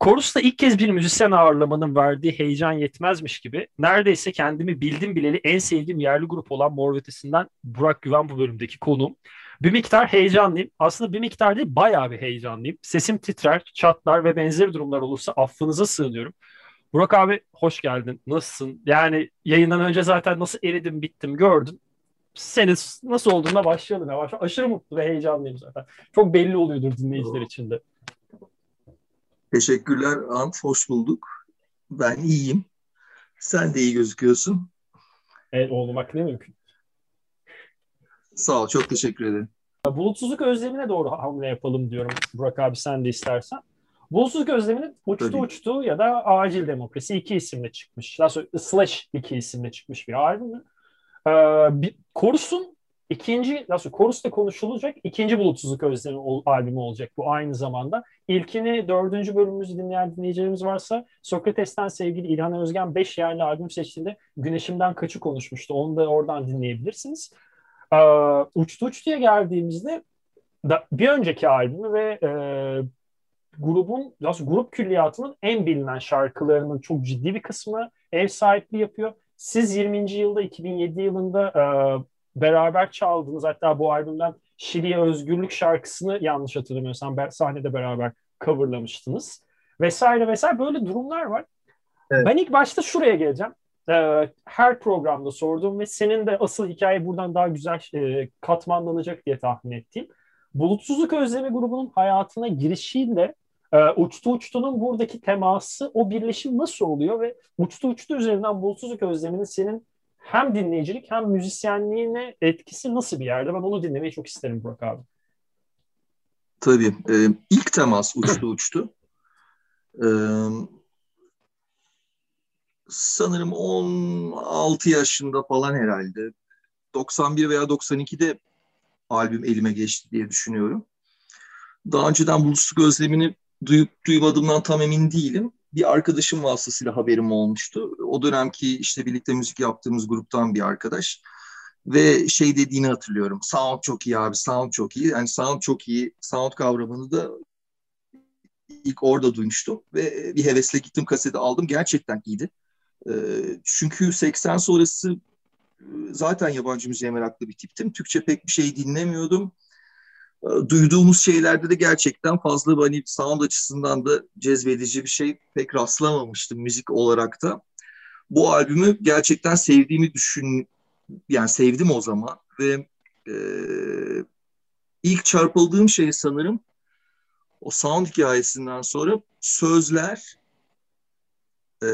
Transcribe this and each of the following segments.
Korus'ta ilk kez bir müzisyen ağırlamanın verdiği heyecan yetmezmiş gibi neredeyse kendimi bildim bileli en sevdiğim yerli grup olan Mor Ötesi'nden Burak Güven bu bölümdeki konuğum. Bir miktar heyecanlıyım. Aslında bir miktar değil bayağı bir heyecanlıyım. Sesim titrer, çatlar ve benzeri durumlar olursa affınıza sığınıyorum. Burak abi hoş geldin. Nasılsın? Yani yayından önce zaten nasıl eridim bittim gördün. Senin nasıl olduğuna başlayalım yavaş. Aşırı mutlu ve heyecanlıyım zaten. Çok belli oluyordur dinleyiciler için de. Teşekkürler Ant, hoş bulduk. Ben iyiyim. Sen de iyi gözüküyorsun. Evet, olmak ne mümkün. Sağ ol, çok teşekkür ederim. Bulutsuzluk özlemine doğru hamle yapalım diyorum Burak abi sen de istersen. Bulutsuzluk özleminin uçtu Tabii. uçtu ya da acil demokrasi iki isimle çıkmış. Daha sonra Slash iki isimle çıkmış bir albüm. Ee, bir, Korus'un ikinci, nasıl Korus'ta konuşulacak ikinci Bulutsuzluk Özlemi ol, albümü olacak bu aynı zamanda. İlkini dördüncü bölümümüzü dinleyen dinleyicilerimiz varsa Sokrates'ten sevgili İlhan Özgen beş yerli albüm seçtiğinde Güneşimden Kaçı konuşmuştu. Onu da oradan dinleyebilirsiniz. Ee, Uçtu Uçtu'ya geldiğimizde da, bir önceki albümü ve e, grubun, nasıl grup külliyatının en bilinen şarkılarının çok ciddi bir kısmı ev sahipliği yapıyor. Siz 20. yılda 2007 yılında e, beraber çaldınız. Hatta bu albümden Şili'ye Özgürlük şarkısını yanlış hatırlamıyorsam sahnede beraber coverlamıştınız. Vesaire vesaire böyle durumlar var. Evet. Ben ilk başta şuraya geleceğim. Ee, her programda sordum ve senin de asıl hikaye buradan daha güzel e, katmanlanacak diye tahmin ettiğim. Bulutsuzluk Özlemi grubunun hayatına girişiyle e, Uçtu Uçtu'nun buradaki teması, o birleşim nasıl oluyor ve Uçtu Uçtu üzerinden Bulutsuzluk Özlemi'nin senin hem dinleyicilik hem müzisyenliğine etkisi nasıl bir yerde? Ben onu dinlemeyi çok isterim Burak abi. Tabii. E, ilk temas uçtu uçtu. E, sanırım 16 yaşında falan herhalde. 91 veya 92'de albüm elime geçti diye düşünüyorum. Daha önceden Bulutsuzluk Özlemi'ni duyup duymadığımdan tam emin değilim bir arkadaşım vasıtasıyla haberim olmuştu. O dönemki işte birlikte müzik yaptığımız gruptan bir arkadaş. Ve şey dediğini hatırlıyorum. Sound çok iyi abi, sound çok iyi. Yani sound çok iyi, sound kavramını da ilk orada duymuştum. Ve bir hevesle gittim kaseti aldım. Gerçekten iyiydi. Çünkü 80 sonrası zaten yabancı müziğe meraklı bir tiptim. Türkçe pek bir şey dinlemiyordum duyduğumuz şeylerde de gerçekten fazla hani sound açısından da cezbedici bir şey pek rastlamamıştım müzik olarak da. Bu albümü gerçekten sevdiğimi düşün yani sevdim o zaman ve e, ilk çarpıldığım şey sanırım o sound hikayesinden sonra sözler e,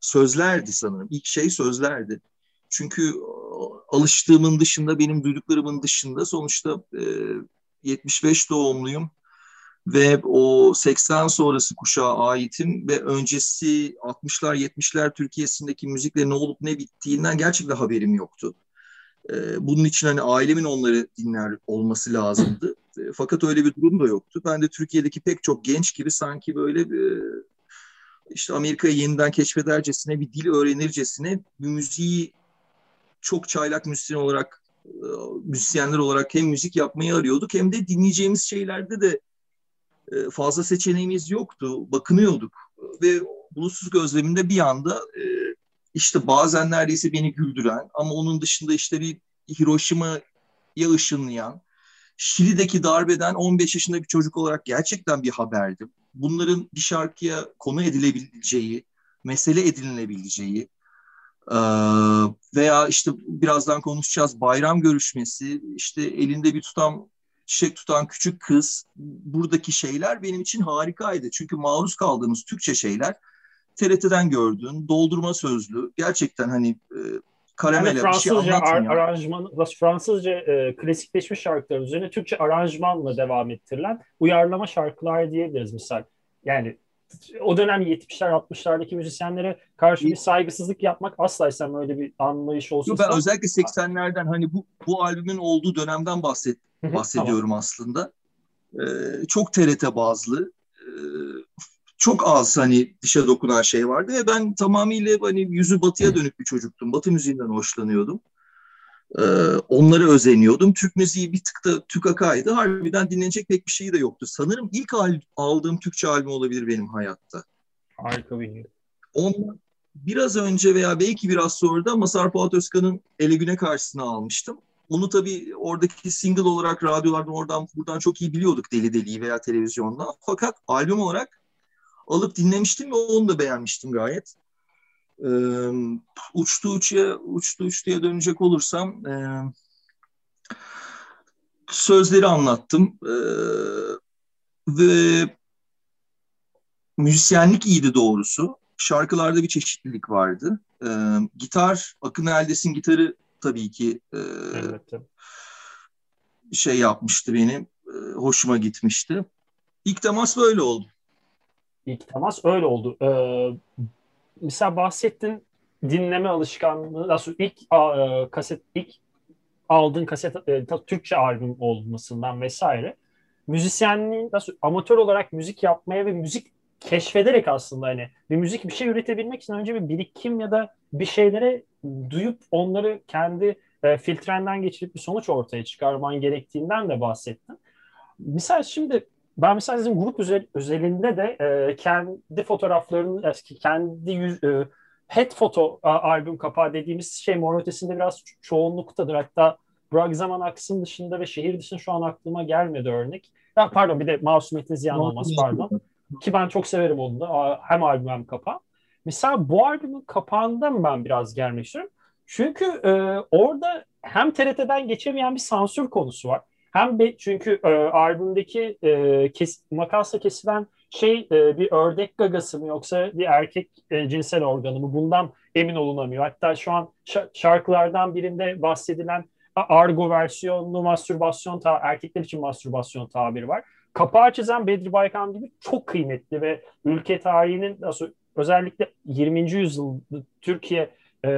sözlerdi sanırım. İlk şey sözlerdi. Çünkü alıştığımın dışında, benim duyduklarımın dışında sonuçta e, 75 doğumluyum ve o 80 sonrası kuşağa aitim ve öncesi 60'lar 70'ler Türkiye'sindeki müzikle ne olup ne bittiğinden gerçekten haberim yoktu. Ee, bunun için hani ailemin onları dinler olması lazımdı. Ee, fakat öyle bir durum da yoktu. Ben de Türkiye'deki pek çok genç gibi sanki böyle e, işte Amerika'yı yeniden keşfedercesine bir dil öğrenircesine bir müziği çok çaylak müzisyen olarak müzisyenler olarak hem müzik yapmayı arıyorduk hem de dinleyeceğimiz şeylerde de e, fazla seçeneğimiz yoktu. Bakınıyorduk ve bulutsuz gözleminde bir anda e, işte bazen neredeyse beni güldüren ama onun dışında işte bir Hiroşima'ya ışınlayan Şili'deki darbeden 15 yaşında bir çocuk olarak gerçekten bir haberdim. Bunların bir şarkıya konu edilebileceği, mesele edinilebileceği, veya işte birazdan konuşacağız bayram görüşmesi, işte elinde bir tutam çiçek tutan küçük kız, buradaki şeyler benim için harikaydı. Çünkü maruz kaldığımız Türkçe şeyler TRT'den gördüğün doldurma sözlü gerçekten hani e, karamele yani Fransızca bir şey ar- aranjman, Fransızca e, klasikleşmiş şarkılar üzerine Türkçe aranjmanla devam ettirilen uyarlama şarkılar diyebiliriz misal. Yani o dönem 70'ler 60'lardaki müzisyenlere karşı bir saygısızlık yapmak asla istemem öyle bir anlayış olsun. ben özellikle 80'lerden hani bu bu albümün olduğu dönemden bahset bahsediyorum tamam. aslında. Ee, çok TRT bazlı. Ee, çok az hani dişe dokunan şey vardı ve ben tamamıyla hani yüzü batıya dönük bir çocuktum. Batı müziğinden hoşlanıyordum. Ee, onlara özeniyordum. Türk müziği bir tık da tükakaydı. Harbiden dinlenecek pek bir şey de yoktu. Sanırım ilk al, aldığım Türkçe albüm olabilir benim hayatta. Harika bir Ondan biraz önce veya belki biraz sonra da Masar Fuat Özkan'ın Ele Güne karşısına almıştım. Onu tabii oradaki single olarak radyolardan oradan buradan çok iyi biliyorduk Deli Deli'yi veya televizyonda. Fakat albüm olarak alıp dinlemiştim ve onu da beğenmiştim gayet. Ee, uçtu uçuya, uçtu uçtuya dönecek olursam e, sözleri anlattım. E, ve müzisyenlik iyiydi doğrusu. Şarkılarda bir çeşitlilik vardı. E, gitar, Akın Eldes'in gitarı tabii ki e, şey yapmıştı benim. E, hoşuma gitmişti. İlk temas böyle oldu. İlk temas öyle oldu. Ee, mesela bahsettin dinleme alışkanlığı nasıl ilk e, kaset ilk aldığın kaset e, Türkçe albüm olmasından vesaire müzisyenliğin nasıl amatör olarak müzik yapmaya ve müzik keşfederek aslında hani bir müzik bir şey üretebilmek için önce bir birikim ya da bir şeylere duyup onları kendi e, filtrenden geçirip bir sonuç ortaya çıkarman gerektiğinden de bahsettin. Mesela şimdi ben mesela sizin grup özel, özelinde de e, kendi fotoğraflarını, kendi yüz, e, head foto albüm kapağı dediğimiz şey mor ötesinde biraz çoğunluktadır. Hatta Bırak Zaman Aksın dışında ve şehir dışında şu an aklıma gelmedi örnek. Ya, pardon bir de Masumiyetin Ziyan Olmaz pardon. Ki ben çok severim onu da. Hem albüm hem kapağı. Mesela bu albümün kapağından ben biraz gelmek istiyorum. Çünkü e, orada hem TRT'den geçemeyen bir sansür konusu var. Hem be, çünkü e, albümdeki e, kes, makasla kesilen şey e, bir ördek gagası mı yoksa bir erkek e, cinsel organı mı bundan emin olunamıyor. Hatta şu an şarkılardan birinde bahsedilen argo versiyonlu mastürbasyon ta erkekler için mastürbasyon tabiri var. Kapağı çizen Bedri Baykan gibi çok kıymetli ve ülke tarihinin nasıl özellikle 20. yüzyıl Türkiye e,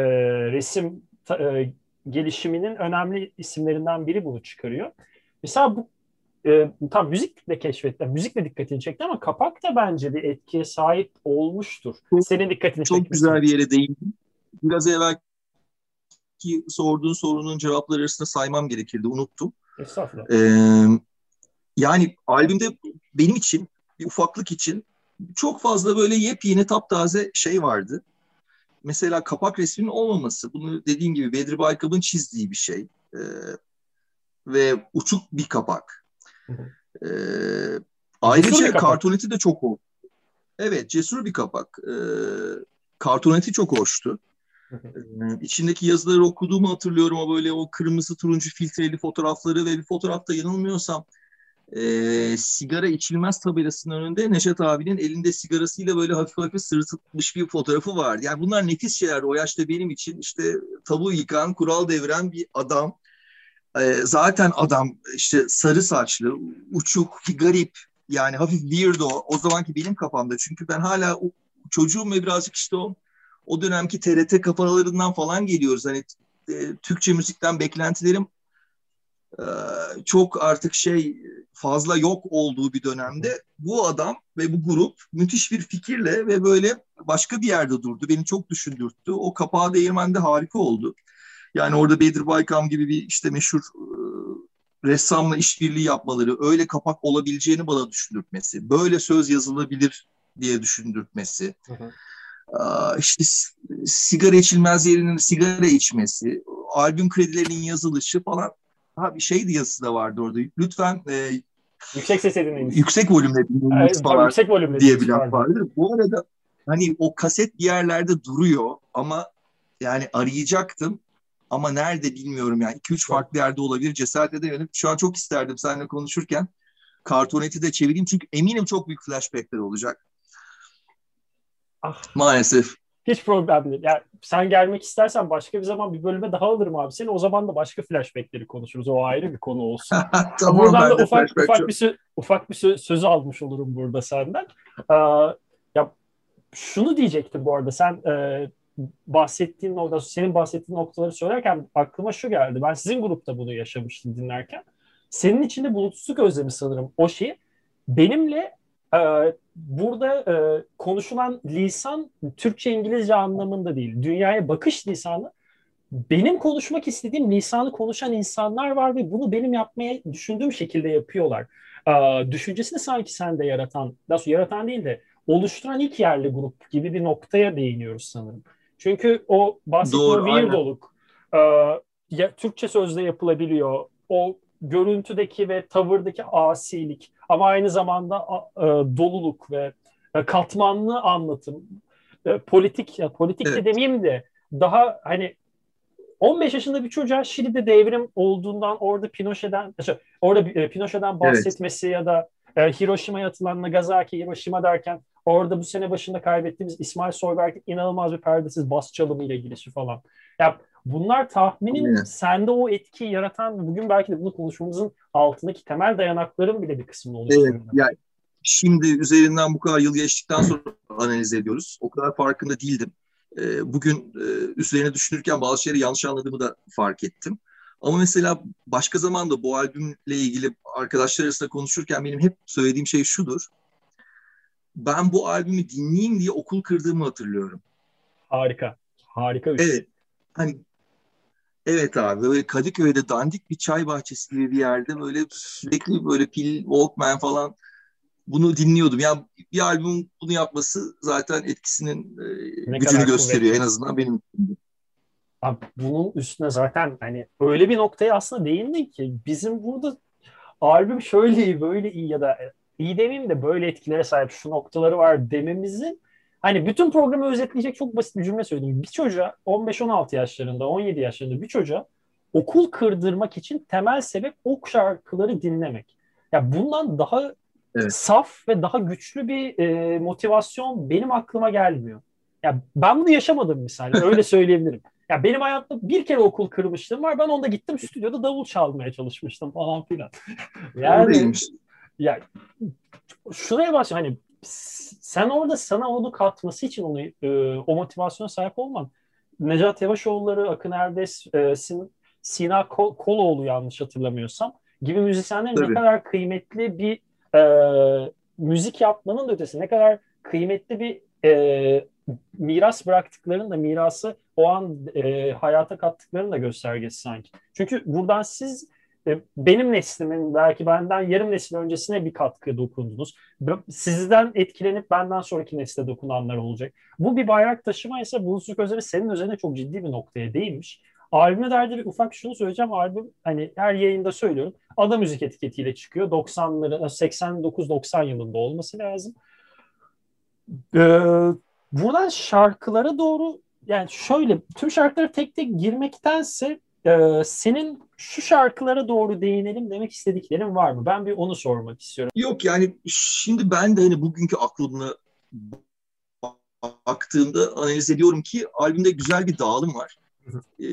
resim e, gelişiminin önemli isimlerinden biri bunu çıkarıyor. Mesela bu e, tam müzikle keşfetti, müzikle dikkatini çekti ama kapak da bence bir etkiye sahip olmuştur. Çok, Senin dikkatini Çok güzel bir yere değindin. Biraz evvel ki sorduğun sorunun cevapları arasında saymam gerekirdi. Unuttum. Estağfurullah. Ee, yani albümde benim için, bir ufaklık için çok fazla böyle yepyeni taptaze şey vardı. Mesela kapak resminin olmaması. Bunu dediğim gibi Bedri Baykal'ın çizdiği bir şey. Ee, ve uçuk bir kapak. Ee, ayrıca kartoneti de çok hoş. Evet, cesur bir kapak. Ee, kartoneti çok hoştu. Ee, içindeki yazıları okuduğumu hatırlıyorum o böyle o kırmızı turuncu filtreli fotoğrafları ve bir fotoğrafta yanılmıyorsam e, sigara içilmez tabelasının önünde Neşet abinin elinde sigarasıyla böyle hafif hafif sırıtılmış bir fotoğrafı vardı. Yani bunlar nefis şeyler o yaşta benim için işte tabu yıkan, kural deviren bir adam zaten adam işte sarı saçlı, uçuk, garip yani hafif weirdo o zamanki benim kafamda. Çünkü ben hala çocuğum ve birazcık işte o o dönemki TRT kafalarından falan geliyoruz. Hani e, Türkçe müzikten beklentilerim e, çok artık şey fazla yok olduğu bir dönemde bu adam ve bu grup müthiş bir fikirle ve böyle başka bir yerde durdu. Beni çok düşündürttü. O kapağı değirmende harika oldu. Yani orada Bedir Baykam gibi bir işte meşhur e, ressamla işbirliği yapmaları, öyle kapak olabileceğini bana düşündürtmesi, böyle söz yazılabilir diye düşündürtmesi. Hı hı. işte sigara içilmez yerinin sigara içmesi, albüm kredilerinin yazılışı falan. Ha bir şeydi yazısı da vardı orada. Lütfen e, yüksek ses edinmeyiz. Yüksek volümle dinleyiniz falan yüksek volümle diye bir laf vardı. Bu arada hani o kaset bir yerlerde duruyor ama yani arayacaktım ama nerede bilmiyorum yani. 2-3 farklı yerde olabilir. Cesaret edemedim. Şu an çok isterdim seninle konuşurken. Kartoneti de çevireyim çünkü eminim çok büyük flashbackler olacak. Ah. Maalesef. Hiç problem değil. Yani sen gelmek istersen başka bir zaman bir bölüme daha alırım abi seni. O zaman da başka flashbackleri konuşuruz. O ayrı bir konu olsun. tamam, Buradan da ufak ufak bir sö- ufak bir sö- sözü almış olurum burada senden. Ee, ya şunu diyecektim bu arada. Sen e, bahsettiğin nokta, senin bahsettiğin noktaları söylerken aklıma şu geldi. Ben sizin grupta bunu yaşamıştım dinlerken. Senin içinde bulutsuzluk özlemi sanırım o şey. Benimle e, burada e, konuşulan lisan Türkçe İngilizce anlamında değil. Dünyaya bakış lisanı benim konuşmak istediğim lisanı konuşan insanlar var ve bunu benim yapmaya düşündüğüm şekilde yapıyorlar. Ee, düşüncesini sanki sende yaratan, daha yaratan değil de oluşturan ilk yerli grup gibi bir noktaya değiniyoruz sanırım. Çünkü o bahsettiğim weirdoluk e, ya, Türkçe sözde yapılabiliyor. O görüntüdeki ve tavırdaki asilik ama aynı zamanda e, doluluk ve e, katmanlı anlatım e, politik ya politik evet. de demeyeyim de daha hani 15 yaşında bir çocuğa Şili'de devrim olduğundan orada Pinochet'den orada e, Pinochet'den bahsetmesi evet. ya da e, Hiroşima'ya atılan Nagasaki, Hiroşima derken orada bu sene başında kaybettiğimiz İsmail Soyberg'in inanılmaz bir perdesiz bas çalımı ile ilgili falan. Ya bunlar tahminim evet. sende o etkiyi yaratan bugün belki de bunu konuşmamızın altındaki temel dayanakların bile bir kısmını oluşturuyor. Evet, yani şimdi üzerinden bu kadar yıl geçtikten sonra analiz ediyoruz. O kadar farkında değildim. Ee, bugün e, üzerine düşünürken bazı şeyleri yanlış anladığımı da fark ettim. Ama mesela başka zamanda bu albümle ilgili arkadaşlar arasında konuşurken benim hep söylediğim şey şudur. Ben bu albümü dinleyeyim diye okul kırdığımı hatırlıyorum. Harika. Harika bir şey. Evet. Hani Evet abi böyle Kadıköy'de dandik bir çay bahçesi gibi bir yerde böyle sürekli böyle pil Walkman falan bunu dinliyordum. Yani bir albüm bunu yapması zaten etkisinin e, gücünü gösteriyor kuvvetli. en azından benim için. Abi bunun üstüne zaten hani öyle bir noktaya aslında değindin ki bizim burada albüm şöyle iyi böyle iyi ya da iyi demeyeyim de böyle etkilere sahip şu noktaları var dememizin hani bütün programı özetleyecek çok basit bir cümle söyledim. Bir çocuğa 15-16 yaşlarında 17 yaşlarında bir çocuğa okul kırdırmak için temel sebep o şarkıları dinlemek. Ya bundan daha evet. saf ve daha güçlü bir e, motivasyon benim aklıma gelmiyor. Ya ben bunu yaşamadım misal. Öyle söyleyebilirim. Ya benim hayatta bir kere okul kırmıştım var. Ben onda gittim stüdyoda davul çalmaya çalışmıştım falan filan. yani ya şuraya başla hani sen orada sana onu katması için onu e, o motivasyona sahip olman Necat Yavaşoğulları, Akın Erdes, e, Sin, Sina Kol, Koloğlu yanlış hatırlamıyorsam gibi müzisyenlerin Tabii. ne kadar kıymetli bir e, müzik yapmanın da ötesi ne kadar kıymetli bir e, miras bıraktıklarını da mirası o an e, hayata kattıklarının da göstergesi sanki. Çünkü buradan siz e, benim neslimin belki benden yarım nesil öncesine bir katkı dokundunuz. Sizden etkilenip benden sonraki nesle dokunanlar olacak. Bu bir bayrak taşıma ise Bulutsuzluk Özleri senin üzerine çok ciddi bir noktaya değinmiş. Albüme dair bir ufak şunu söyleyeceğim. Albüm hani her yayında söylüyorum. Ada müzik etiketiyle çıkıyor. 90'ları 89-90 yılında olması lazım. Ee, buradan şarkılara doğru yani şöyle tüm şarkıları tek tek girmektense e, senin şu şarkılara doğru değinelim demek istediklerin var mı? Ben bir onu sormak istiyorum. Yok yani şimdi ben de hani bugünkü aklımla baktığımda analiz ediyorum ki albümde güzel bir dağılım var. E,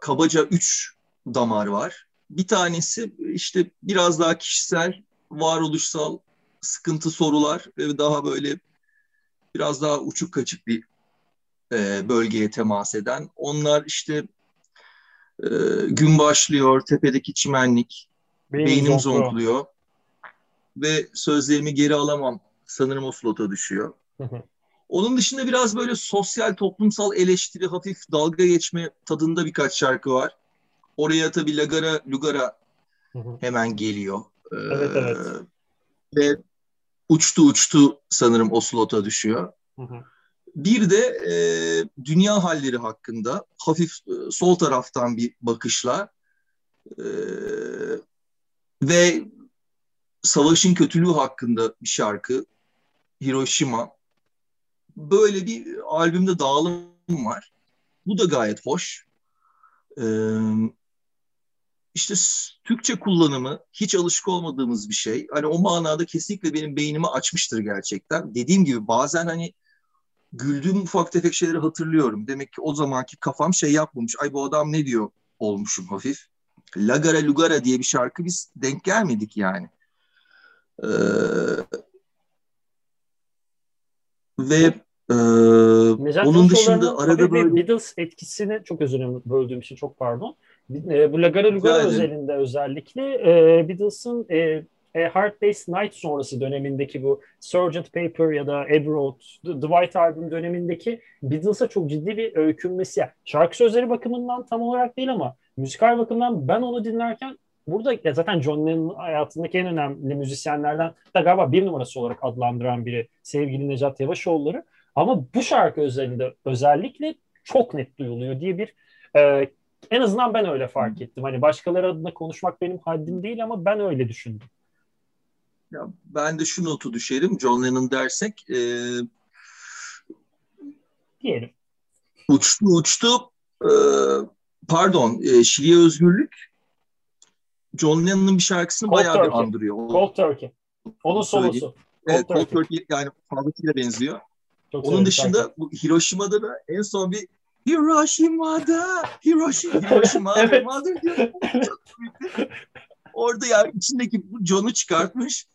kabaca üç damar var. Bir tanesi işte biraz daha kişisel, varoluşsal sıkıntı sorular ve daha böyle biraz daha uçuk kaçık bir e, bölgeye temas eden. Onlar işte e, gün başlıyor, tepedeki çimenlik, Beyin beynim zonkluyor ve sözlerimi geri alamam. Sanırım o slota düşüyor. Onun dışında biraz böyle sosyal, toplumsal eleştiri, hafif dalga geçme tadında birkaç şarkı var. Oraya tabii Lagara, Lugara hemen geliyor. Evet, evet. Ve uçtu uçtu sanırım o slota düşüyor. Hı hı. Bir de e, dünya halleri hakkında hafif e, sol taraftan bir bakışla e, ve savaşın kötülüğü hakkında bir şarkı Hiroşima. Böyle bir albümde dağılım var. Bu da gayet hoş. Ee, işte Türkçe kullanımı hiç alışık olmadığımız bir şey. Hani o manada kesinlikle benim beynimi açmıştır gerçekten. Dediğim gibi bazen hani güldüğüm ufak tefek şeyleri hatırlıyorum. Demek ki o zamanki kafam şey yapmamış. Ay bu adam ne diyor olmuşum hafif. Lagara Lugara diye bir şarkı biz denk gelmedik yani. Ee, ve e, onun dışında arada böyle... Beatles etkisini çok özür dilerim böldüğüm için çok pardon. E, bu Lagara Lugara özelinde özellikle e, Beatles'ın e, e, Hard Day's Night sonrası dönemindeki bu Sgt. Paper ya da Abbey Road, The, The White Album dönemindeki Beatles'a çok ciddi bir öykünmesi. Yani şarkı sözleri bakımından tam olarak değil ama müzikal bakımdan ben onu dinlerken burada ya zaten John Lennon'ın hayatındaki en önemli müzisyenlerden da galiba bir numarası olarak adlandıran biri sevgili Necat Yavaşoğulları. Ama bu şarkı özelinde özellikle çok net duyuluyor diye bir e, en azından ben öyle fark ettim. Hani başkaları adına konuşmak benim haddim değil ama ben öyle düşündüm. Ya ben de şu notu düşerim. John Lennon dersek e, diyelim. Uçtu uçtu e, pardon e, Şili'ye özgürlük John Lennon'ın bir şarkısını Cold bayağı Turkey. bir andırıyor. Cold Turkey. Onun solosu. Evet, Cold Turkey. Turkey yani fazlasıyla benziyor. Çok Onun dışında bu Hiroşima'da da en son bir Hiroşima'da Hiroşima Hiroşima evet. Diyor. Orada ya içindeki John'u çıkartmış.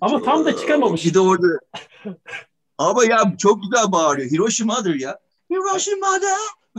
Ama tam da çıkamamış. Bir de orada ama ya çok güzel bağırıyor. Hiroşima'dır ya. Hiroşima'da.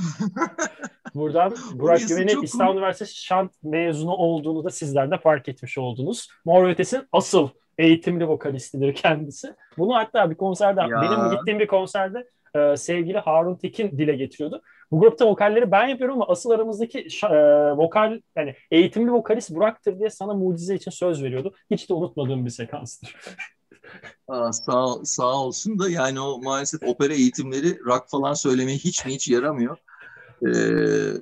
Buradan Burak Güven'in İstanbul Üniversitesi şant mezunu olduğunu da sizler de fark etmiş oldunuz. Mor Ötes'in asıl eğitimli vokalistidir kendisi. Bunu hatta bir konserde, ya. benim gittiğim bir konserde e, sevgili Harun Tekin dile getiriyordu. Bu grupta vokalleri ben yapıyorum ama asıl aramızdaki e, vokal yani eğitimli vokalist Burak'tır diye sana mucize için söz veriyordu. Hiç de unutmadığım bir sekanstır. Aa, sağ, sağ olsun da yani o maalesef opera eğitimleri rock falan söylemeye hiç mi hiç yaramıyor. Ee,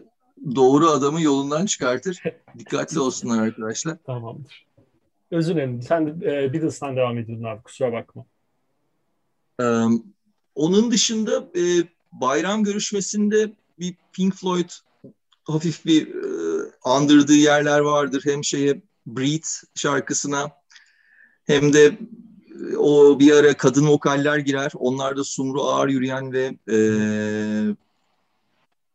doğru adamı yolundan çıkartır. Dikkatli olsunlar arkadaşlar. Tamamdır. Özür dilerim. Sen e, Beatles'tan devam ediyordun abi. Kusura bakma. Ee, onun dışında e, bayram görüşmesinde bir Pink Floyd hafif bir e, andırdığı yerler vardır. Hem şeye Breathe şarkısına hem de e, o bir ara kadın vokaller girer. Onlar da Sumru Ağır Yürüyen ve e,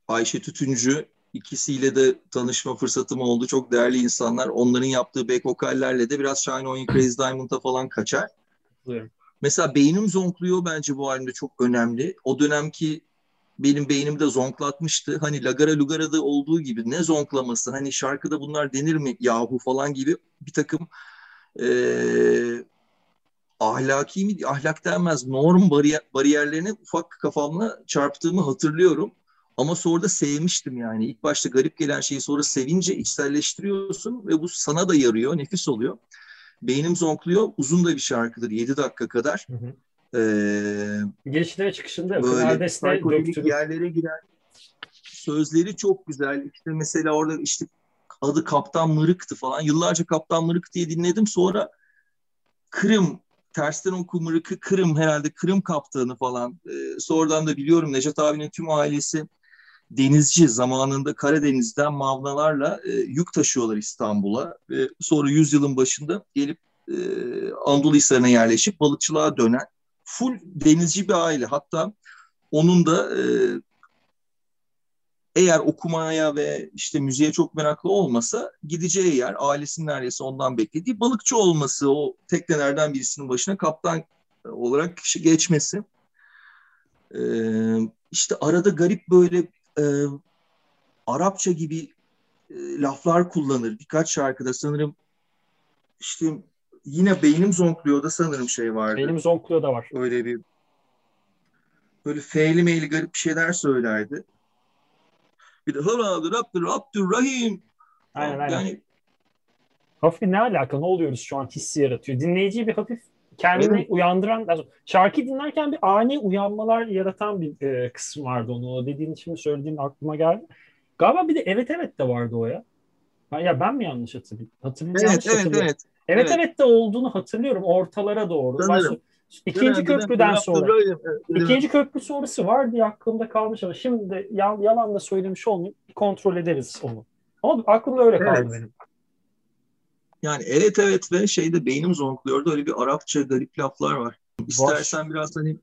Ayşe Tütüncü ikisiyle de tanışma fırsatım oldu. Çok değerli insanlar. Onların yaptığı back vokallerle de biraz Shine On You Crazy Diamond'a falan kaçar. Evet. Mesela beynim zonkluyor bence bu albümde çok önemli. O dönemki benim beynimde zonklatmıştı. Hani Lagara Lugara'da olduğu gibi ne zonklaması hani şarkıda bunlar denir mi yahu falan gibi bir takım e, ahlaki mi ahlak denmez norm bariyer, bariyerlerine ufak kafamla çarptığımı hatırlıyorum. Ama sonra da sevmiştim yani. İlk başta garip gelen şeyi sonra sevince içselleştiriyorsun ve bu sana da yarıyor, nefis oluyor. Beynim zonkluyor. Uzun da bir şarkıdır. 7 dakika kadar. Hı hı. Ee, Girişinde ve çıkışında böyle psikodelik yerlere giren sözleri çok güzel. İşte mesela orada işte adı Kaptan Mırık'tı falan. Yıllarca Kaptan Mırık diye dinledim. Sonra Kırım tersten oku Mırık'ı Kırım herhalde Kırım kaptanı falan. Ee, sonradan da biliyorum Necat abinin tüm ailesi denizci zamanında Karadeniz'den mavnalarla e, yük taşıyorlar İstanbul'a ve sonra yüzyılın başında gelip e, Anadolu Hisarı'na yerleşip balıkçılığa dönen full denizci bir aile. Hatta onun da e, eğer okumaya ve işte müziğe çok meraklı olmasa gideceği yer ailesinin neredeyse ondan beklediği balıkçı olması, o teknelerden birisinin başına kaptan olarak geçmesi. Ee, işte arada garip böyle e, Arapça gibi e, laflar kullanır. Birkaç şarkıda sanırım işte yine beynim zonkluyor da sanırım şey vardı. Beynim zonkluyor da var. Öyle bir böyle fe'li meyli garip bir şeyler söylerdi. Bir de Hıradır Abdur Abdurrahim. Aynen aynen. Yani, hafif ne alaka? Ne oluyoruz şu an hissi yaratıyor. Dinleyiciyi bir hafif kendini evet. uyandıran şarkı dinlerken bir ani uyanmalar yaratan bir e, kısım vardı onu. O dediğin için söylediğin aklıma geldi. Galiba bir de evet evet de vardı o ya. Ya ben mi yanlış hatırlıyorum? Hatırlıyorum. Evet, evet, evet. Evet, evet evet de olduğunu hatırlıyorum ortalara doğru. Sanırım. İkinci evet, köprüden sonra. Evet, ikinci köprü sonrası var diye aklımda kalmış ama şimdi yalan da söylemiş olmayayım. Kontrol ederiz onu. Ama aklımda öyle kaldı evet. benim. Yani evet evet ve şeyde beynim zonkluyordu. Öyle bir Arapça garip laflar var. İstersen var. biraz hani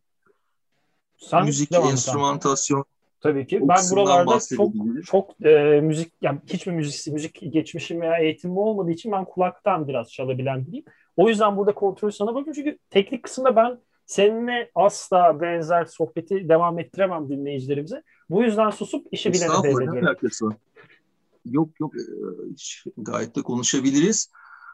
Sen müzik, enstrümantasyon Tabii ki. Ben buralarda çok çok e, müzik yani hiçbir müzik müzik geçmişim veya eğitimim olmadığı için ben kulaktan biraz çalabilen biriyim. O yüzden burada kontrol sana bakıyorum çünkü teknik kısımda ben seninle asla benzer sohbeti devam ettiremem dinleyicilerimize. Bu yüzden susup işi bilene devrediyorum. Yok yok gayet de konuşabiliriz.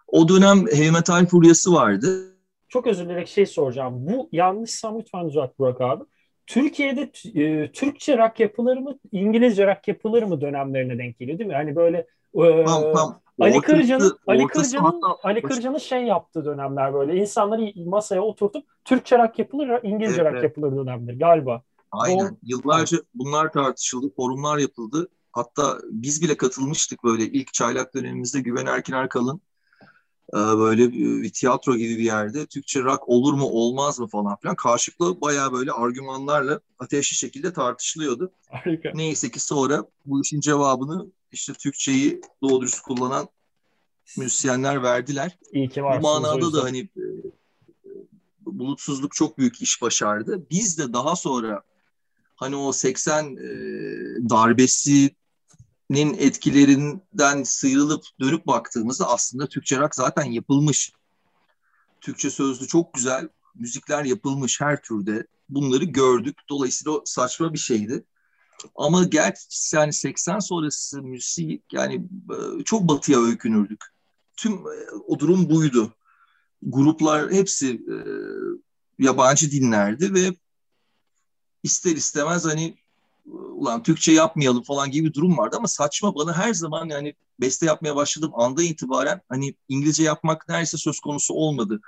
O dönem heavy metal furyası vardı. Çok özür dilerim şey soracağım. Bu yanlışsam lütfen düzelt Burak abi. Türkiye'de e, Türkçe rock yapıları mı, İngilizce rock yapıları mı dönemlerine denk geliyor değil mi? Hani böyle e, tam, tam. Ali Kırca'nın Ali Kırca'nın Ali Kırca'nın şey yaptığı dönemler böyle insanları masaya oturtup Türkçe rock yapılır, İngilizce evet, rock yapılır dönemler galiba. Aynen. O, Yıllarca bunlar tartışıldı, forumlar yapıldı. Hatta biz bile katılmıştık böyle ilk çaylak dönemimizde Güven Erkin Arkal'ın e, böyle bir tiyatro gibi bir yerde Türkçe rock olur mu olmaz mı falan filan karşılıklı bayağı böyle argümanlarla ateşli şekilde tartışılıyordu. Harika. Neyse ki sonra bu işin cevabını işte Türkçeyi doğru dürüst kullanan müzisyenler verdiler. İyi ki Bu manada da hani e, bulutsuzluk çok büyük iş başardı. Biz de daha sonra hani o 80 e, darbesinin etkilerinden sıyrılıp dönüp baktığımızda aslında Türkçe rock zaten yapılmış. Türkçe sözlü çok güzel müzikler yapılmış her türde. Bunları gördük. Dolayısıyla o saçma bir şeydi. Ama gerçi yani 80 sonrası müzik yani e, çok batıya öykünürdük. Tüm e, o durum buydu. Gruplar hepsi e, yabancı dinlerdi ve ister istemez hani ulan Türkçe yapmayalım falan gibi bir durum vardı ama saçma bana her zaman yani beste yapmaya başladığım anda itibaren hani İngilizce yapmak neredeyse söz konusu olmadı.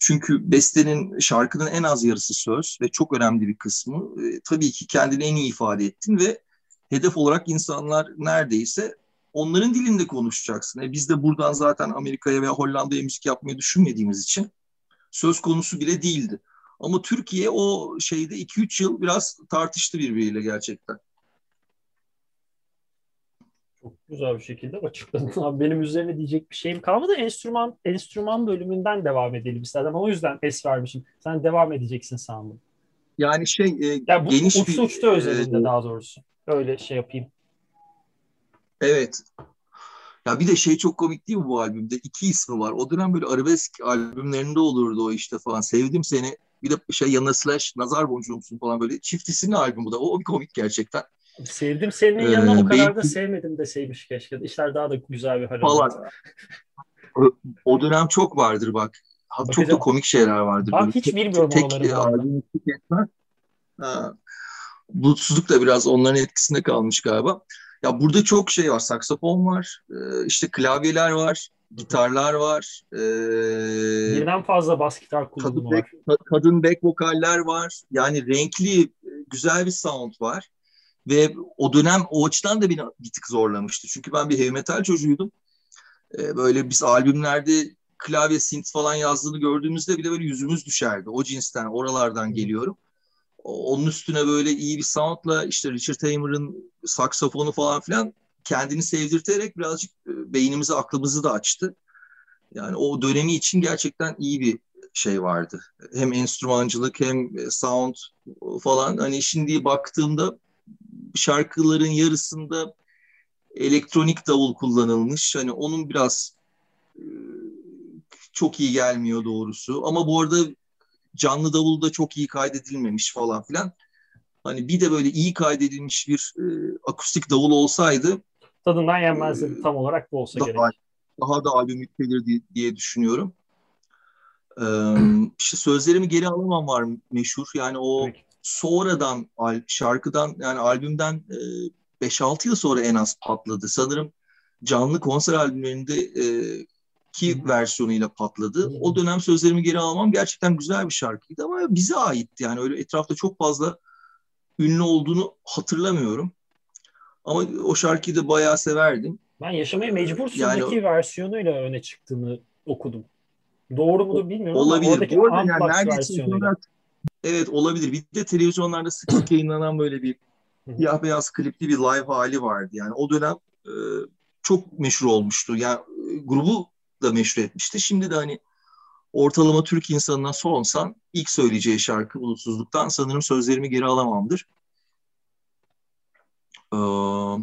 Çünkü bestenin, şarkının en az yarısı söz ve çok önemli bir kısmı. E, tabii ki kendini en iyi ifade ettin ve hedef olarak insanlar neredeyse onların dilinde konuşacaksın. E, biz de buradan zaten Amerika'ya veya Hollanda'ya müzik yapmayı düşünmediğimiz için söz konusu bile değildi. Ama Türkiye o şeyde 2-3 yıl biraz tartıştı birbiriyle gerçekten. Çok güzel bir şekilde açıkladın abi. Benim üzerine diyecek bir şeyim kalmadı. Enstrüman enstrüman bölümünden devam edelim. Ama o yüzden es vermişim. Sen devam edeceksin sandım. Yani şey e, yani bu, geniş uçtu bir... uçtu özelinde e, daha doğrusu. Öyle şey yapayım. Evet. Ya bir de şey çok komik değil mi bu albümde? İki ismi var. O dönem böyle arabesk albümlerinde olurdu o işte falan. Sevdim seni. Bir de şey yanına slash nazar boncuğu musun falan böyle çift isimli albüm bu da. O, o bir komik gerçekten. Sevdim senin ee, yanına o kadar da sevmedim deseymiş keşke. İşler daha da güzel bir hal Falan. O dönem çok vardır bak. Bakacağım. Çok da komik şeyler vardır. Ben hiç bilmiyorum tek, tek albüm Bulutsuzluk da biraz onların etkisinde kalmış galiba. Ya burada çok şey var. Saksafon var, e, işte klavyeler var, gitarlar var. Ee, Birden fazla bas gitar kullanımı kadın var. kadın back vokaller var. Yani renkli, güzel bir sound var. Ve o dönem o açıdan da beni bir tık zorlamıştı. Çünkü ben bir heavy metal çocuğuydum. Ee, böyle biz albümlerde klavye synth falan yazdığını gördüğümüzde bile böyle yüzümüz düşerdi. O cinsten, oralardan geliyorum. Onun üstüne böyle iyi bir soundla işte Richard Hamer'ın saksafonu falan filan kendini sevdirterek birazcık e, beynimizi, aklımızı da açtı. Yani o dönemi için gerçekten iyi bir şey vardı. Hem enstrümancılık hem e, sound falan. Hani şimdi baktığımda şarkıların yarısında elektronik davul kullanılmış. Hani onun biraz e, çok iyi gelmiyor doğrusu. Ama bu arada canlı davul da çok iyi kaydedilmemiş falan filan. Hani bir de böyle iyi kaydedilmiş bir e, akustik davul olsaydı tadından yenmezdi. E, tam olarak bu olsa daha, gerek. Daha da albüm yükselir diye, diye düşünüyorum. Ee, işte sözlerimi geri alamam var meşhur. Yani o Peki. sonradan şarkıdan yani albümden e, 5-6 yıl sonra en az patladı. Sanırım canlı konser albümlerinde e, ki versiyonuyla patladı. O dönem sözlerimi geri almam gerçekten güzel bir şarkıydı ama bize aitti. Yani öyle etrafta çok fazla ünlü olduğunu hatırlamıyorum. Ama o şarkıyı da bayağı severdim. Ben Yaşamaya Mecbursun'daki yani, versiyonuyla öne çıktığını okudum. Doğru mudur bilmiyorum olabilir. ama oradaki yani neredeyse evet olabilir. Bir de televizyonlarda sık sık yayınlanan böyle bir siyah beyaz klipli bir live hali vardı. Yani o dönem e, çok meşhur olmuştu. Yani e, grubu da meşhur etmişti. Şimdi de hani ortalama Türk insanına sorsan ilk söyleyeceği şarkı Bulutsuzluk'tan sanırım sözlerimi geri alamamdır. Ee,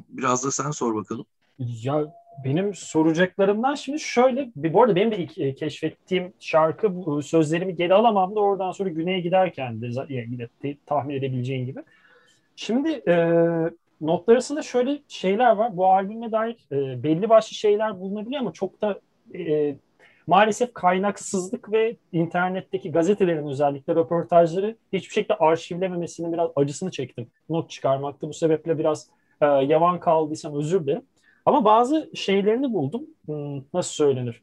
biraz da sen sor bakalım. Ya benim soracaklarımdan şimdi şöyle, bu arada benim de ilk e, keşfettiğim şarkı sözlerimi geri alamam da oradan sonra güneye giderken de tahmin edebileceğin gibi. Şimdi e, not arasında şöyle şeyler var. Bu albüme dair e, belli başlı şeyler bulunabiliyor ama çok da e, maalesef kaynaksızlık ve internetteki gazetelerin özellikle röportajları hiçbir şekilde arşivlememesinin biraz acısını çektim. Not çıkarmakta bu sebeple biraz e, yavan kaldıysam özür dilerim. Ama bazı şeylerini buldum. Hmm, nasıl söylenir?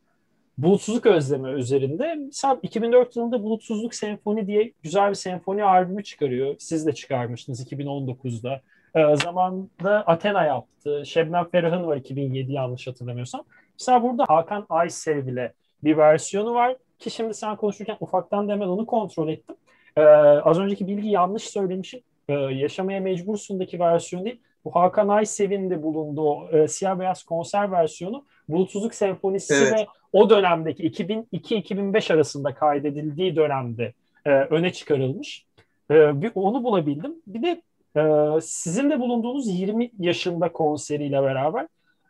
Bulutsuzluk özlemi üzerinde. Mesela 2004 yılında Bulutsuzluk Senfoni diye güzel bir senfoni albümü çıkarıyor. Siz de çıkarmıştınız 2019'da. E, zamanında Athena yaptı. Şebnem Ferah'ın var 2007 yanlış hatırlamıyorsam. Mesela burada Hakan Aysev bile bir versiyonu var ki şimdi sen konuşurken ufaktan da hemen onu kontrol ettim. Ee, az önceki bilgi yanlış söylemişim. Ee, Yaşamaya Mecbursun'daki versiyon değil. Bu Hakan Aysev'in de bulunduğu e, siyah beyaz konser versiyonu Bulutsuzluk Senfonisi evet. ve o dönemdeki 2002-2005 arasında kaydedildiği dönemde e, öne çıkarılmış. E, bir onu bulabildim. Bir de e, sizin de bulunduğunuz 20 yaşında konseriyle beraber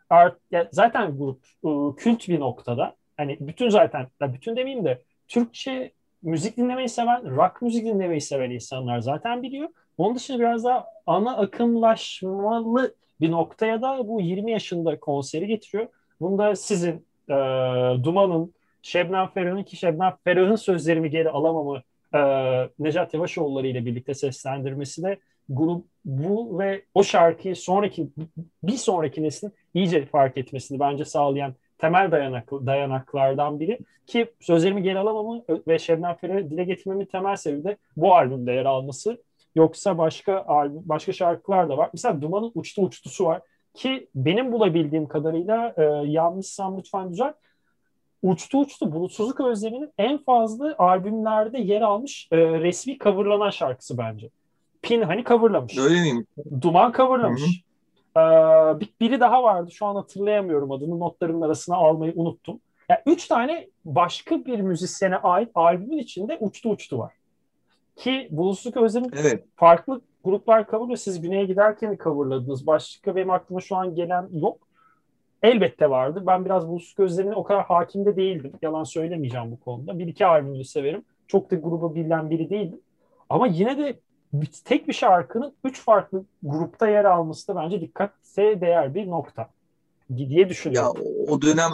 art, yani zaten grup e, kült bir noktada. Hani bütün zaten, bütün demeyeyim de Türkçe müzik dinlemeyi seven, rock müzik dinlemeyi seven insanlar zaten biliyor. Onun dışında biraz daha ana akımlaşmalı bir noktaya da bu 20 yaşında konseri getiriyor. Bunda sizin, e, Duman'ın, Şebnem Ferah'ın ki Şebnem Ferah'ın sözlerimi geri alamamı e, Necat Yavaşoğulları ile birlikte seslendirmesi de grup bu ve o şarkıyı sonraki bir sonraki neslin iyice fark etmesini bence sağlayan temel dayanak, dayanaklardan biri ki sözlerimi geri alamamı ve Şebnem Ferah'ı dile getirmemin temel sebebi de bu albümde yer alması. Yoksa başka başka şarkılar da var. Mesela Duman'ın Uçtu Uçtusu var ki benim bulabildiğim kadarıyla e, yanlışsam lütfen düzelt. Uçtu Uçtu Bulutsuzluk Özlemi'nin en fazla albümlerde yer almış e, resmi coverlanan şarkısı bence. Pin hani coverlamış. Öyle miyim? Duman coverlamış. Ee, biri daha vardı. Şu an hatırlayamıyorum adını. Notlarımın arasına almayı unuttum. Yani üç tane başka bir müzisyene ait albümün içinde uçtu uçtu var. Ki Bulutsuzluk Özlem'in evet. farklı gruplar coverlıyor. Siz güneye giderken coverladınız. Başka benim aklıma şu an gelen yok. Elbette vardı. Ben biraz Bulutsuzluk Özlem'ine o kadar hakim de değildim. Yalan söylemeyeceğim bu konuda. Bir iki albümünü severim. Çok da gruba bilinen biri değildim. Ama yine de tek bir şarkının üç farklı grupta yer alması da bence dikkate değer bir nokta diye düşünüyorum. Ya o dönem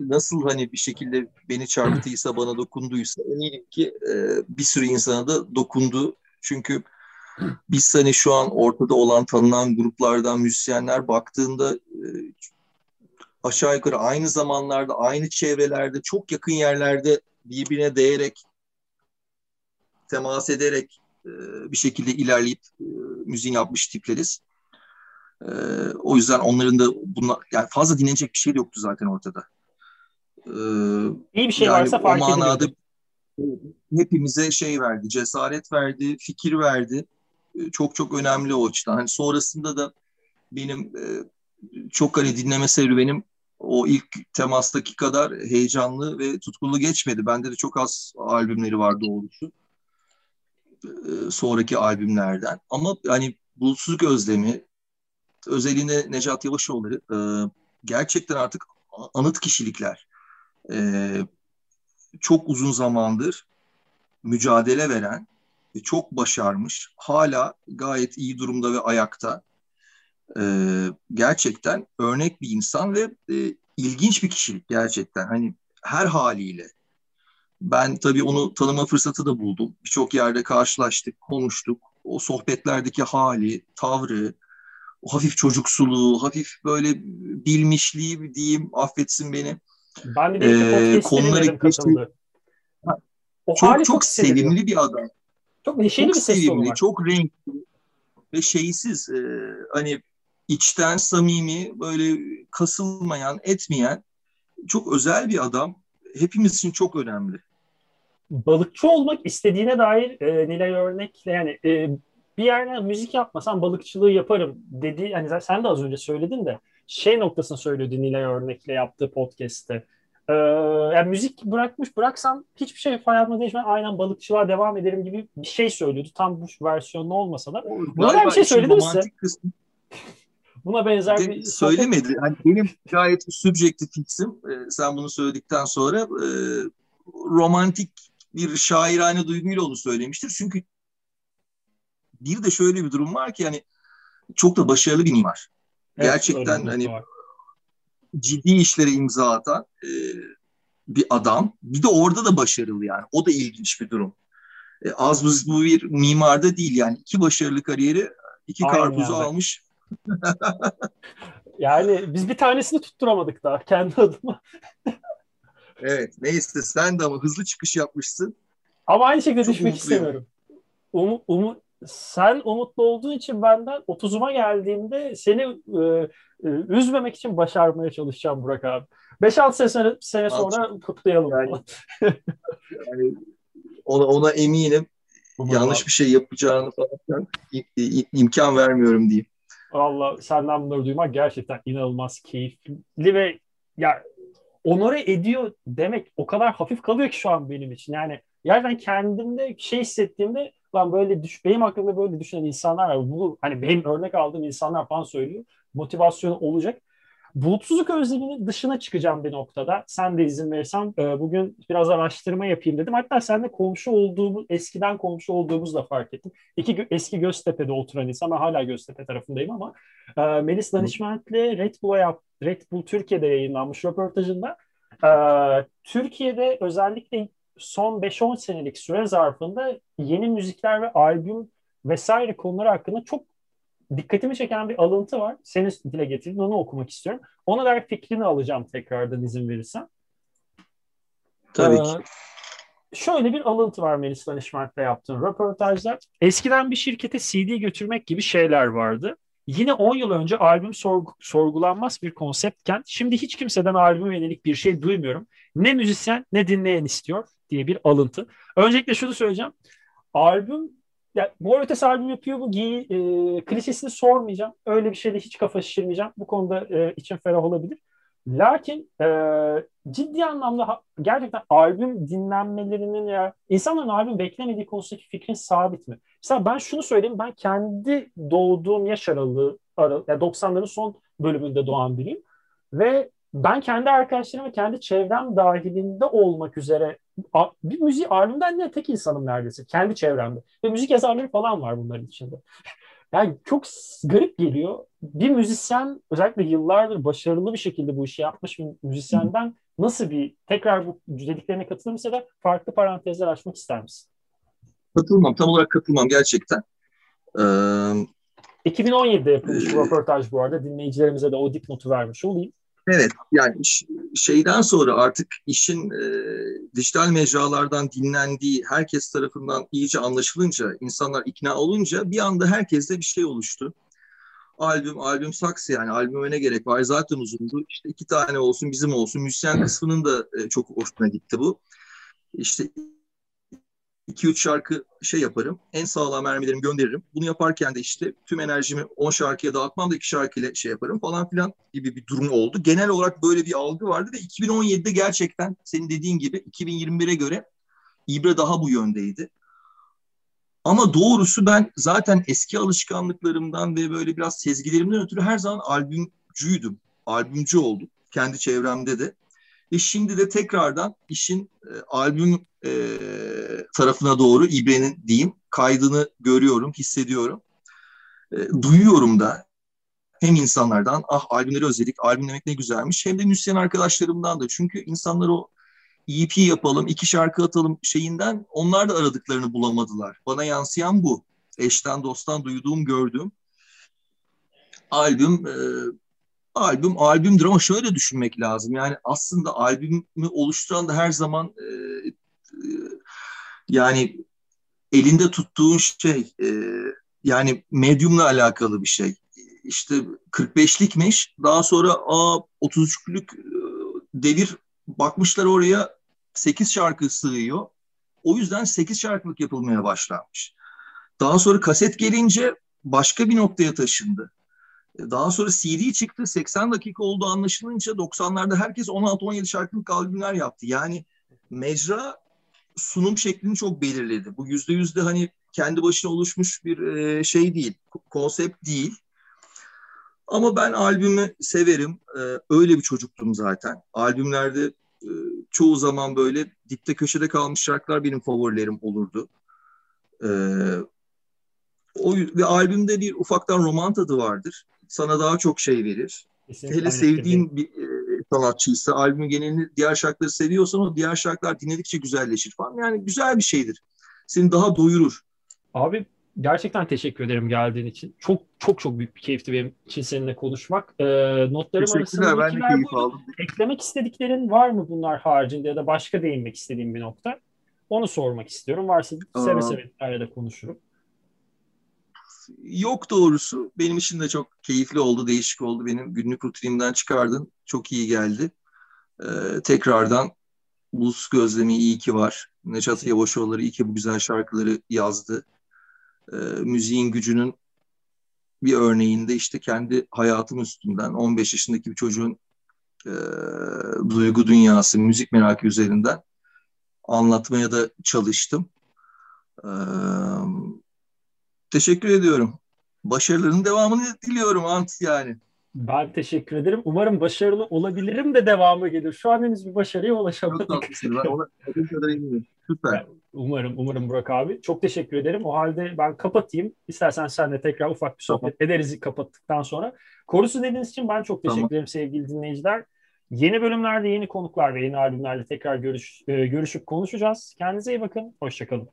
nasıl hani bir şekilde beni çarpıtıysa bana dokunduysa eminim ki e, bir sürü insana da dokundu. Çünkü biz hani şu an ortada olan tanınan gruplardan müzisyenler baktığında e, aşağı yukarı aynı zamanlarda, aynı çevrelerde, çok yakın yerlerde birbirine değerek, temas ederek e, bir şekilde ilerleyip e, müziğini yapmış tipleriz. E, o yüzden onların da bunlar yani fazla dinlenecek bir şey de yoktu zaten ortada. İyi bir şey yani varsa fark o manada hepimize şey verdi, cesaret verdi, fikir verdi. Çok çok önemli o açıdan. Hani sonrasında da benim çok hani dinleme serüvenim o ilk temastaki kadar heyecanlı ve tutkulu geçmedi. Bende de çok az albümleri var doğrusu. E, sonraki albümlerden. Ama hani Bulutsuzluk Özlemi özelliğinde Necat Yavaşoğulları e, gerçekten artık anıt kişilikler. E, çok uzun zamandır mücadele veren ve çok başarmış, hala gayet iyi durumda ve ayakta. gerçekten örnek bir insan ve ilginç bir kişilik gerçekten. Hani her haliyle ben tabii onu tanıma fırsatı da buldum. Birçok yerde karşılaştık, konuştuk. O sohbetlerdeki hali, tavrı, o hafif çocuksuluğu, hafif böyle bilmişliği diyeyim, affetsin beni. Ben bir de ee, konuları katıldı. O çok çok, çok sevimli bir adam. Çok neşeli çok bir ses sevimli, çok renkli ve şeysiz e, hani içten samimi böyle kasılmayan, etmeyen çok özel bir adam. Hepimiz için çok önemli balıkçı olmak istediğine dair e, Nilay örnekle yani e, bir yerde müzik yapmasam balıkçılığı yaparım dedi. Hani sen de az önce söyledin de şey noktasını söyledi Nilay örnekle yaptığı podcast'te. Ee, yani müzik bırakmış bıraksam hiçbir şey hayatımda değişmez. Aynen balıkçılığa devam ederim gibi bir şey söylüyordu. Tam bu versiyonlu olmasa da. Buna bir şey söyledi mi size? Kısmı... Buna benzer bir söylemedi. Hani benim gayet subjektif fiksim. Ee, sen bunu söyledikten sonra e, romantik bir şairane duyguyla onu söylemiştir. Çünkü bir de şöyle bir durum var ki yani çok da başarılı bir mimar. Evet, Gerçekten hani var. ciddi işlere imza atan e, bir adam. Bir de orada da başarılı yani. O da ilginç bir durum. E, az buz bu bir mimarda değil yani. iki başarılı kariyeri iki Aynen karpuzu yani. almış. yani biz bir tanesini tutturamadık daha kendi adıma. evet neyse sen de ama hızlı çıkış yapmışsın. Ama aynı şekilde Çok düşmek istemiyorum. Um, um, sen umutlu olduğun için benden 30'uma geldiğimde seni e, e, üzmemek için başarmaya çalışacağım Burak abi. 5-6 sene, sene sonra Al, kutlayalım. Yani, yani ona, ona eminim. Umarım Yanlış abi. bir şey yapacağını falan im, imkan vermiyorum diyeyim. Valla senden bunları duymak gerçekten inanılmaz keyifli ve ya onore ediyor demek o kadar hafif kalıyor ki şu an benim için. Yani yerden kendimde şey hissettiğimde lan böyle düş benim aklımda böyle düşünen insanlar var. Bu hani benim örnek aldığım insanlar falan söylüyor. Motivasyon olacak. Bulutsuzluk özleminin dışına çıkacağım bir noktada. Sen de izin verirsen e, bugün biraz araştırma yapayım dedim. Hatta seninle komşu olduğumuz, eskiden komşu olduğumuzu da fark ettim. İki eski Göztepe'de oturan insan, ben hala Göztepe tarafındayım ama e, Melis Danışment'le Red Bull'a yap, Red Bull Türkiye'de yayınlanmış röportajında e, Türkiye'de özellikle son 5-10 senelik süre zarfında yeni müzikler ve albüm vesaire konuları hakkında çok dikkatimi çeken bir alıntı var. Senin dile getirdin onu okumak istiyorum. Ona dair fikrini alacağım tekrardan izin verirsen. Tabii ee, ki. Şöyle bir alıntı var Melis Danışment'le yaptığın röportajlar. Eskiden bir şirkete CD götürmek gibi şeyler vardı. Yine 10 yıl önce albüm sorg sorgulanmaz bir konseptken şimdi hiç kimseden albüm yönelik bir şey duymuyorum. Ne müzisyen ne dinleyen istiyor diye bir alıntı. Öncelikle şunu söyleyeceğim. Albüm ya Mor Ötesi albüm yapıyor bu giy e, klişesini sormayacağım. Öyle bir şeyde hiç kafa şişirmeyeceğim. Bu konuda e, için ferah olabilir. Lakin e, ciddi anlamda gerçekten albüm dinlenmelerinin ya insanların albüm beklemediği konusundaki fikrin sabit mi? Mesela ben şunu söyleyeyim. Ben kendi doğduğum yaş aralığı, aralığı yani 90'ların son bölümünde doğan biriyim. Ve ben kendi arkadaşlarım ve kendi çevrem dahilinde olmak üzere bir müzik albümden ne tek insanım neredeyse kendi çevremde. Ve müzik yazarları falan var bunların içinde. Yani çok garip geliyor. Bir müzisyen özellikle yıllardır başarılı bir şekilde bu işi yapmış bir müzisyenden nasıl bir tekrar bu dediklerine katılır mısın da farklı parantezler açmak ister misin? Katılmam. Tam olarak katılmam gerçekten. Ee, 2017'de yapılmış bu röportaj bu arada. Dinleyicilerimize de o dipnotu vermiş olayım. Evet yani şeyden sonra artık işin e, dijital mecralardan dinlendiği herkes tarafından iyice anlaşılınca, insanlar ikna olunca bir anda herkeste bir şey oluştu. Albüm, albüm saksı yani albüme ne gerek var zaten uzundu. İşte iki tane olsun bizim olsun. Müzisyen kısmının da e, çok hoşuna gitti bu. İşte 2-3 şarkı şey yaparım. En sağlam mermilerimi gönderirim. Bunu yaparken de işte tüm enerjimi 10 şarkıya dağıtmam da 2 şarkıyla şey yaparım falan filan gibi bir durum oldu. Genel olarak böyle bir algı vardı ve 2017'de gerçekten senin dediğin gibi 2021'e göre İbre daha bu yöndeydi. Ama doğrusu ben zaten eski alışkanlıklarımdan ve böyle biraz sezgilerimden ötürü her zaman albümcüydüm. Albümcü oldum. Kendi çevremde de. Ve şimdi de tekrardan işin e, albüm e, tarafına doğru İbre'nin diyeyim kaydını görüyorum, hissediyorum. E, duyuyorum da hem insanlardan ah albümleri özledik, albüm demek ne güzelmiş hem de müzisyen arkadaşlarımdan da. Çünkü insanlar o EP yapalım, iki şarkı atalım şeyinden onlar da aradıklarını bulamadılar. Bana yansıyan bu. Eşten dosttan duyduğum, gördüğüm albüm e, albüm albümdür ama şöyle düşünmek lazım. Yani aslında albümü oluşturan da her zaman e, e, yani elinde tuttuğun şey e, yani medyumla alakalı bir şey. İşte 45'likmiş daha sonra a 33'lük e, devir bakmışlar oraya 8 şarkı sığıyor. O yüzden 8 şarkılık yapılmaya başlanmış. Daha sonra kaset gelince başka bir noktaya taşındı. Daha sonra CD çıktı. 80 dakika olduğu anlaşılınca 90'larda herkes 16-17 şarkılık albümler yaptı. Yani mecra sunum şeklini çok belirledi. Bu yüzde yüzde hani kendi başına oluşmuş bir e, şey değil, konsept değil. Ama ben albümü severim. E, öyle bir çocuktum zaten. Albümlerde e, çoğu zaman böyle dipte köşede kalmış şarkılar benim favorilerim olurdu. O ve albümde bir ufaktan roman tadı vardır sana daha çok şey verir. Kesinlikle Hele sevdiğin bir, e, sanatçıysa, albümün genelini diğer şarkıları seviyorsan o diğer şarkılar dinledikçe güzelleşir falan. Yani güzel bir şeydir. Seni daha doyurur. Abi gerçekten teşekkür ederim geldiğin için. Çok çok çok büyük bir keyifti benim için seninle konuşmak. Ee, notlarım arasında ben de keyif aldım. Eklemek istediklerin var mı bunlar haricinde ya da başka değinmek istediğim bir nokta? Onu sormak istiyorum. Varsa Aa. seve seve arada konuşurum. Yok doğrusu. Benim için de çok keyifli oldu, değişik oldu. Benim günlük rutinimden çıkardın. Çok iyi geldi. Ee, tekrardan Buz Gözlemi iyi ki var. Necat Yavaşoğulları iyi ki bu güzel şarkıları yazdı. Ee, müziğin gücünün bir örneğinde işte kendi hayatım üstünden 15 yaşındaki bir çocuğun e, duygu dünyası, müzik merakı üzerinden anlatmaya da çalıştım. Ee, teşekkür ediyorum. Başarıların devamını diliyorum Ant yani. Ben teşekkür ederim. Umarım başarılı olabilirim de devamı gelir. Şu an henüz bir başarıya ulaşamadık. ben ona kadar eminim. Süper. Umarım, umarım Burak abi. Çok teşekkür ederim. O halde ben kapatayım. İstersen sen de tekrar ufak bir sohbet tamam. ederiz kapattıktan sonra. Korusu dediğiniz için ben çok teşekkür tamam. ederim sevgili dinleyiciler. Yeni bölümlerde yeni konuklar ve yeni albümlerle tekrar görüş, e, görüşüp konuşacağız. Kendinize iyi bakın. Hoşçakalın.